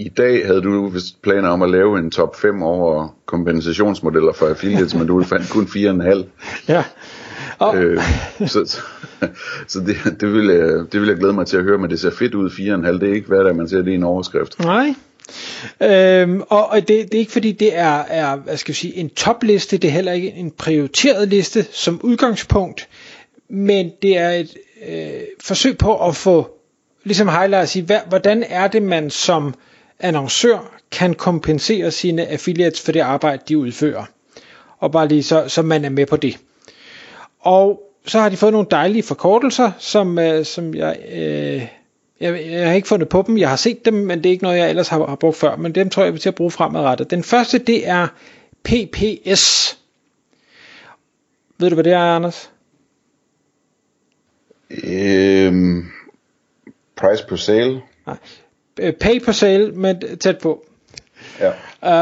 I dag havde du vist planer om at lave en top 5 over kompensationsmodeller for affiliates, men du fandt kun 4,5. Ja. Oh. Øh, så så, så det, det, vil jeg, det vil jeg glæde mig til at høre, men det ser fedt ud 4,5. Det er ikke hver dag, man ser det i en overskrift. Nej. Øhm, og og det, det er ikke fordi det er, er hvad skal jeg sige, en topliste, det er heller ikke en prioriteret liste som udgangspunkt, men det er et øh, forsøg på at få ligesom highlight at sige, hvad, hvordan er det man som annoncør kan kompensere sine affiliates for det arbejde, de udfører. Og bare lige så, så man er med på det. Og så har de fået nogle dejlige forkortelser, som, øh, som jeg, øh, jeg, jeg har ikke fundet på dem. Jeg har set dem, men det er ikke noget, jeg ellers har, har brugt før. Men dem tror jeg, jeg vil til at bruge fremadrettet. Den første, det er PPS. Ved du, hvad det er, Anders? Øhm, price per sale? Nej. Øh, pay per sale, men tæt på. Ja.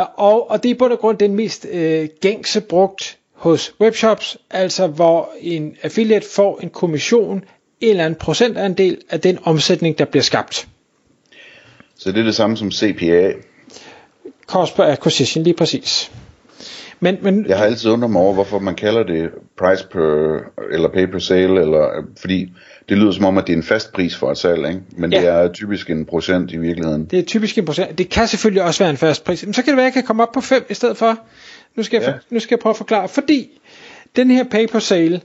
Uh, og, og det er på grund den mest uh, gængse brugt hos webshops, altså hvor en affiliate får en kommission, en eller anden procentandel af den omsætning, der bliver skabt. Så det er det samme som CPA? Cost per acquisition, lige præcis. Men, men, jeg har altid undret mig over, hvorfor man kalder det price per, eller pay per sale, eller, fordi det lyder som om, at det er en fast pris for et salg, ikke? men ja. det er typisk en procent i virkeligheden. Det er typisk en procent. Det kan selvfølgelig også være en fast pris. Men så kan det være, at jeg kan komme op på 5 i stedet for. Nu skal, jeg, ja. nu skal jeg prøve at forklare. Fordi den her pay per sale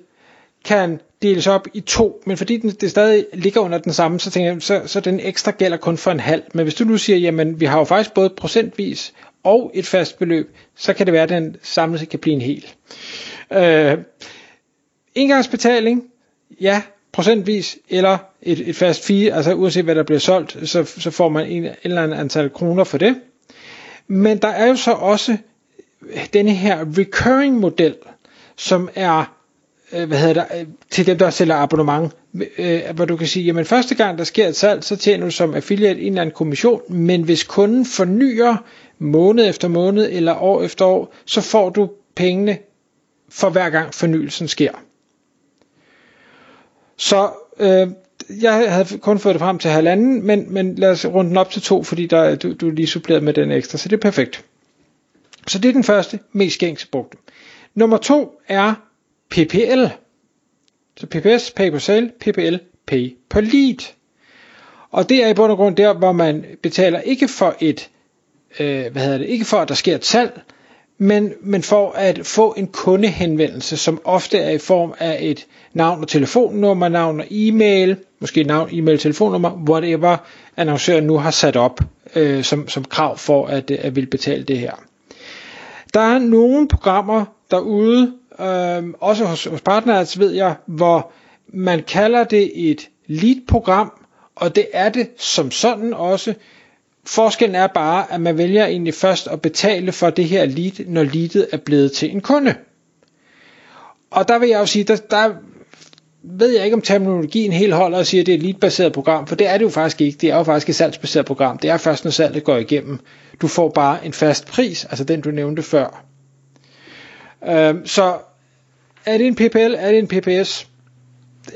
kan deles op i to, men fordi den, det stadig ligger under den samme, så tænker jeg, så, så den ekstra gælder kun for en halv. Men hvis du nu siger, jamen vi har jo faktisk både procentvis og et fast beløb, så kan det være, at den samlet set kan blive en hel. Øh, engangsbetaling, ja, procentvis, eller et, et fast fee, altså uanset hvad der bliver solgt, så, så får man en, en eller anden antal kroner for det. Men der er jo så også denne her recurring model, som er øh, hvad hedder det, øh, til dem, der sælger abonnement, øh, hvor du kan sige, jamen første gang der sker et salg, så tjener du som affiliate en eller anden kommission, men hvis kunden fornyer måned efter måned eller år efter år, så får du pengene for hver gang fornyelsen sker. Så øh, jeg havde kun fået det frem til halvanden, men, men lad os runde den op til to, fordi der, du, du lige suppleret med den ekstra, så det er perfekt. Så det er den første, mest gængse brugte. Nummer to er PPL. Så PPS, pay per sale, PPL, pay per lead. Og det er i bund og grund der, hvor man betaler ikke for et, øh, hvad hedder det, ikke for at der sker et salg, men, men for at få en kundehenvendelse, som ofte er i form af et navn og telefonnummer, navn og e-mail, måske navn, e-mail, telefonnummer, whatever annoncøren nu har sat op øh, som, som krav for at, at vil betale det her. Der er nogle programmer derude, øh, også hos, hos partners ved jeg, hvor man kalder det et lead-program, og det er det som sådan også. Forskellen er bare, at man vælger egentlig først at betale for det her lead, når leadet er blevet til en kunde. Og der vil jeg jo sige, der, der ved jeg ikke om terminologien helt holder og siger, at det er et lead-baseret program, for det er det jo faktisk ikke. Det er jo faktisk et salgsbaseret program. Det er først, når salget går igennem. Du får bare en fast pris, altså den du nævnte før. Øhm, så er det en PPL, er det en PPS?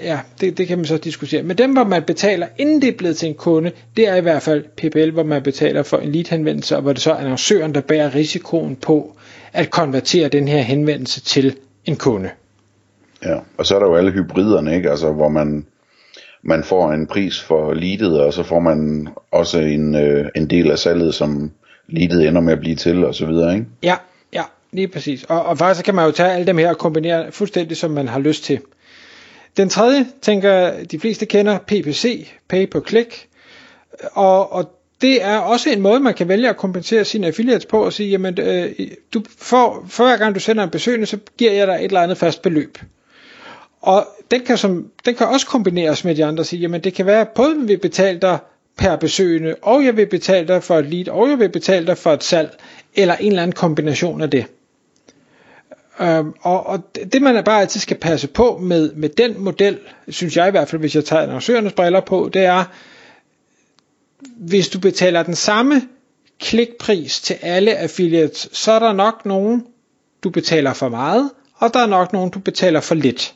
Ja, det, det kan man så diskutere. Men dem, hvor man betaler, inden det er blevet til en kunde, det er i hvert fald PPL, hvor man betaler for en lead-henvendelse, og hvor det så er annoncøren, der bærer risikoen på at konvertere den her henvendelse til en kunde. Ja, og så er der jo alle hybriderne, ikke? Altså, hvor man, man får en pris for leadet, og så får man også en, øh, en del af salget, som leadet ender med at blive til, og så videre, ikke? Ja, ja, lige præcis. Og, og faktisk kan man jo tage alle dem her og kombinere fuldstændig, som man har lyst til. Den tredje, tænker de fleste kender, PPC, Pay Per Click. Og, og det er også en måde, man kan vælge at kompensere sine affiliates på og sige, jamen, øh, du får, for hver gang du sender en besøgende, så giver jeg dig et eller andet fast beløb. Og den kan, som, den kan også kombineres med de andre og sige, jamen det kan være, både vi vil betale dig per besøgende, og jeg vil betale dig for et lead, og jeg vil betale dig for et salg, eller en eller anden kombination af det. Øhm, og, og det man bare altid skal passe på med, med den model, synes jeg i hvert fald, hvis jeg tager annoncørernes briller på, det er, hvis du betaler den samme klikpris til alle affiliates, så er der nok nogen, du betaler for meget, og der er nok nogen, du betaler for lidt.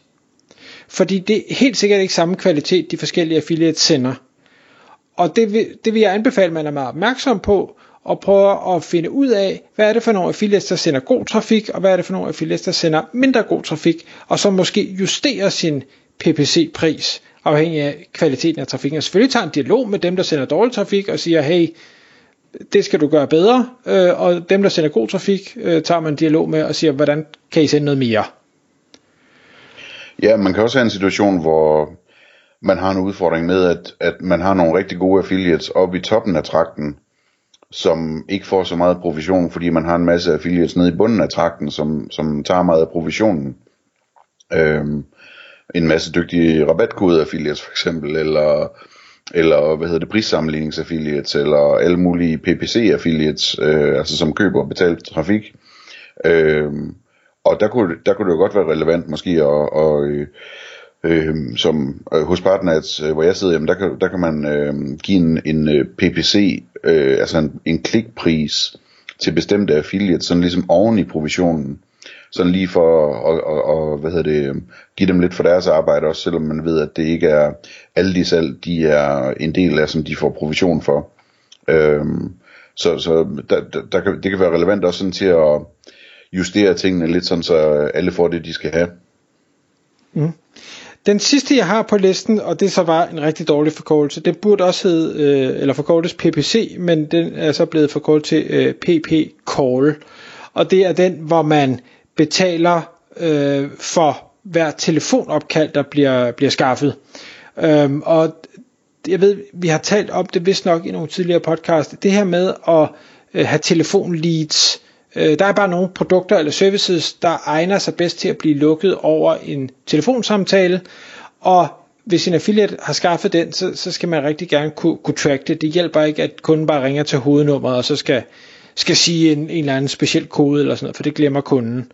Fordi det er helt sikkert ikke samme kvalitet, de forskellige affiliates sender. Og det vil, det vil jeg anbefale, at man er meget opmærksom på, og prøver at finde ud af, hvad er det for nogle affiliates, der sender god trafik, og hvad er det for nogle affiliates, der sender mindre god trafik, og så måske justere sin PPC-pris, afhængig af kvaliteten af trafikken. Og selvfølgelig tager en dialog med dem, der sender dårlig trafik, og siger, hey, det skal du gøre bedre, øh, og dem, der sender god trafik, øh, tager man en dialog med og siger, hvordan kan I sende noget mere? Ja, man kan også have en situation, hvor man har en udfordring med, at, at man har nogle rigtig gode affiliates oppe i toppen af trakten, som ikke får så meget provision, fordi man har en masse affiliates nede i bunden af trakten, som, som tager meget af provisionen. Øhm, en masse dygtige rabatkode affiliates for eksempel, eller, eller hvad hedder det, prissammenligningsaffiliates, eller alle mulige PPC affiliates, øh, altså som køber betalt trafik. Øhm, og der kunne, der kunne det jo godt være relevant måske at, at at øh, som øh, hos Partners, øh, hvor jeg sidder, jamen, der, kan, der kan man øh, give en, en øh, PPC, øh, altså en, en klikpris til bestemte affiliates, sådan ligesom oven i provisionen. Sådan lige for at, og, at hvad hedder det, øh, give dem lidt for deres arbejde, også selvom man ved, at det ikke er alle de salg, de er en del af, som de får provision for. Øhm, så så der, der, der kan, det kan være relevant også sådan til at justere tingene lidt sådan, så alle får det, de skal have. Mm. Den sidste jeg har på listen, og det så var en rigtig dårlig forkortelse, den burde også hedde, øh, eller forkortes PPC, men den er så blevet forkortet til øh, PP Call. Og det er den, hvor man betaler øh, for hver telefonopkald, der bliver, bliver skaffet. Øhm, og jeg ved, vi har talt om det vist nok i nogle tidligere podcast, det her med at øh, have telefonleads, Øh, der er bare nogle produkter eller services, der egner sig bedst til at blive lukket over en telefonsamtale, og hvis en affiliate har skaffet den, så, så skal man rigtig gerne kunne, kunne track det. Det hjælper ikke, at kunden bare ringer til hovednummeret, og så skal, skal sige en, en eller anden speciel kode eller sådan noget, for det glemmer kunden.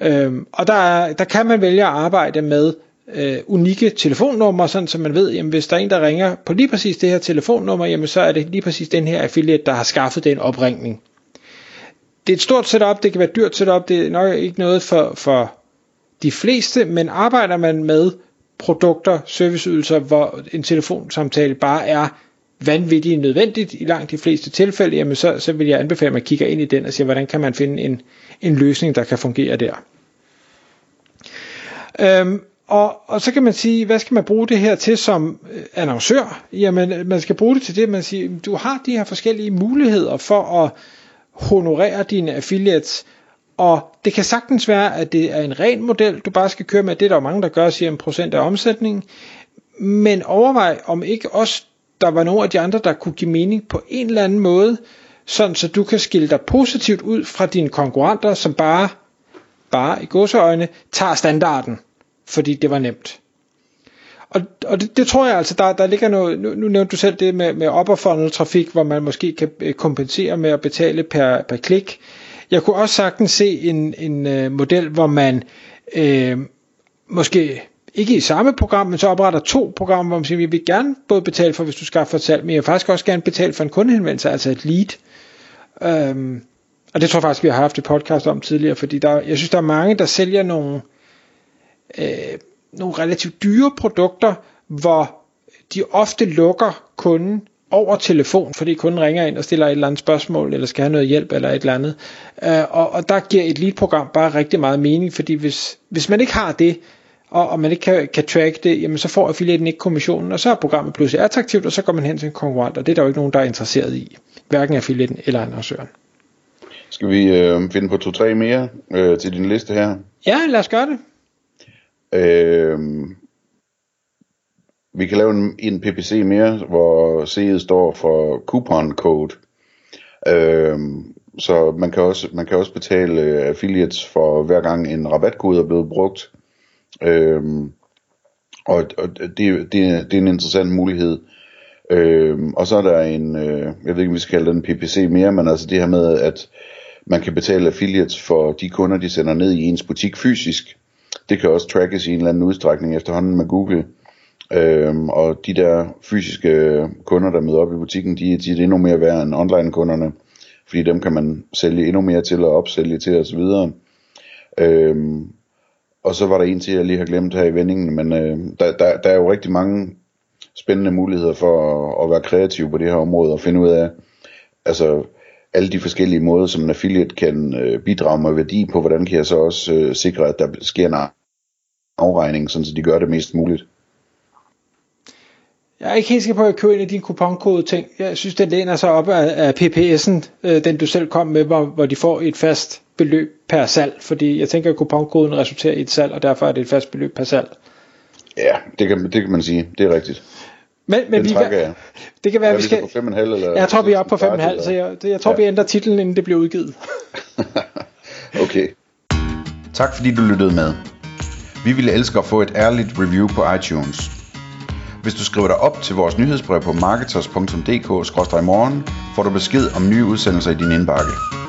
Øhm, og der, der kan man vælge at arbejde med øh, unikke telefonnumre, sådan så man ved, jamen hvis der er en, der ringer på lige præcis det her telefonnummer, jamen så er det lige præcis den her affiliate, der har skaffet den opringning det er et stort setup, det kan være et dyrt setup, det er nok ikke noget for, for de fleste, men arbejder man med produkter, serviceydelser, hvor en telefonsamtale bare er vanvittigt nødvendigt i langt de fleste tilfælde, jamen så, så vil jeg anbefale, at man kigger ind i den og siger, hvordan kan man finde en, en løsning, der kan fungere der. Øhm, og, og så kan man sige, hvad skal man bruge det her til som øh, annoncør? Jamen, man skal bruge det til det, man siger, du har de her forskellige muligheder for at honorere dine affiliates, og det kan sagtens være, at det er en ren model, du bare skal køre med. Det er der jo mange, der gør, siger en procent af omsætningen. Men overvej, om ikke også der var nogle af de andre, der kunne give mening på en eller anden måde, sådan så du kan skille dig positivt ud fra dine konkurrenter, som bare, bare i godseøjne, tager standarden, fordi det var nemt. Og, og det, det tror jeg altså, der, der ligger noget, nu, nu nævnte du selv det med, med upper funnel trafik, hvor man måske kan øh, kompensere med at betale per, per klik. Jeg kunne også sagtens se en, en uh, model, hvor man øh, måske ikke i samme program, men så opretter to programmer, hvor man siger, vi vil gerne både betale for, hvis du skaffer et salg, men jeg vil faktisk også gerne betale for en kundehenvendelse, altså et lead. Øhm, og det tror jeg faktisk, vi har haft et podcast om tidligere, fordi der, jeg synes, der er mange, der sælger nogle, øh, nogle relativt dyre produkter, hvor de ofte lukker kunden over telefon, fordi kunden ringer ind og stiller et eller andet spørgsmål, eller skal have noget hjælp, eller et eller andet. Øh, og, og der giver et lead-program bare rigtig meget mening, fordi hvis, hvis man ikke har det, og, og man ikke kan, kan track det, jamen så får affiliaten ikke kommissionen, og så er programmet pludselig attraktivt, og så går man hen til en konkurrent, og det er der jo ikke nogen, der er interesseret i, hverken affiliaten eller annoncøren. Skal vi øh, finde på to-tre mere øh, til din liste her? Ja, lad os gøre det. Øh, vi kan lave en, en PPC mere, hvor C'et står for coupon code. Øh, så man kan også man kan også betale øh, affiliates for hver gang en rabatkode er blevet brugt. Øh, og og det, det, det er en interessant mulighed. Øh, og så er der en, øh, jeg ved ikke om vi skal kalde den PPC mere, men altså det her med, at man kan betale affiliates for de kunder, de sender ned i ens butik fysisk. Det kan også trackes i en eller anden udstrækning efterhånden med Google. Øhm, og de der fysiske kunder, der møder op i butikken, de, de er endnu mere værd end online-kunderne. Fordi dem kan man sælge endnu mere til og opsælge til osv. Øhm, og så var der en til, jeg lige har glemt her i vendingen, men øh, der, der, der er jo rigtig mange spændende muligheder for at, at være kreativ på det her område og finde ud af, altså alle de forskellige måder, som en affiliate kan øh, bidrage med værdi på, hvordan kan jeg så også øh, sikre, at der sker en afregning, sådan så de gør det mest muligt. Jeg er ikke helt sikker på, at jeg køber ind i din kuponkode ting. Jeg synes, den læner sig op af, af PPS'en, øh, den du selv kom med, hvor, hvor de får et fast beløb per salg. Fordi jeg tænker, at kuponkoden resulterer i et salg, og derfor er det et fast beløb per salg. Ja, det kan, det kan man sige. Det er rigtigt. Men, men vi kan, jeg. det kan være, at vi skal... På 5,5 eller jeg tror, vi er oppe på 5,5, så jeg, jeg tror, ja. vi ændrer titlen, inden det bliver udgivet. okay. Tak fordi du lyttede med. Vi ville elske at få et ærligt review på iTunes. Hvis du skriver dig op til vores nyhedsbrev på marketers.dk-morgen, får du besked om nye udsendelser i din indbakke.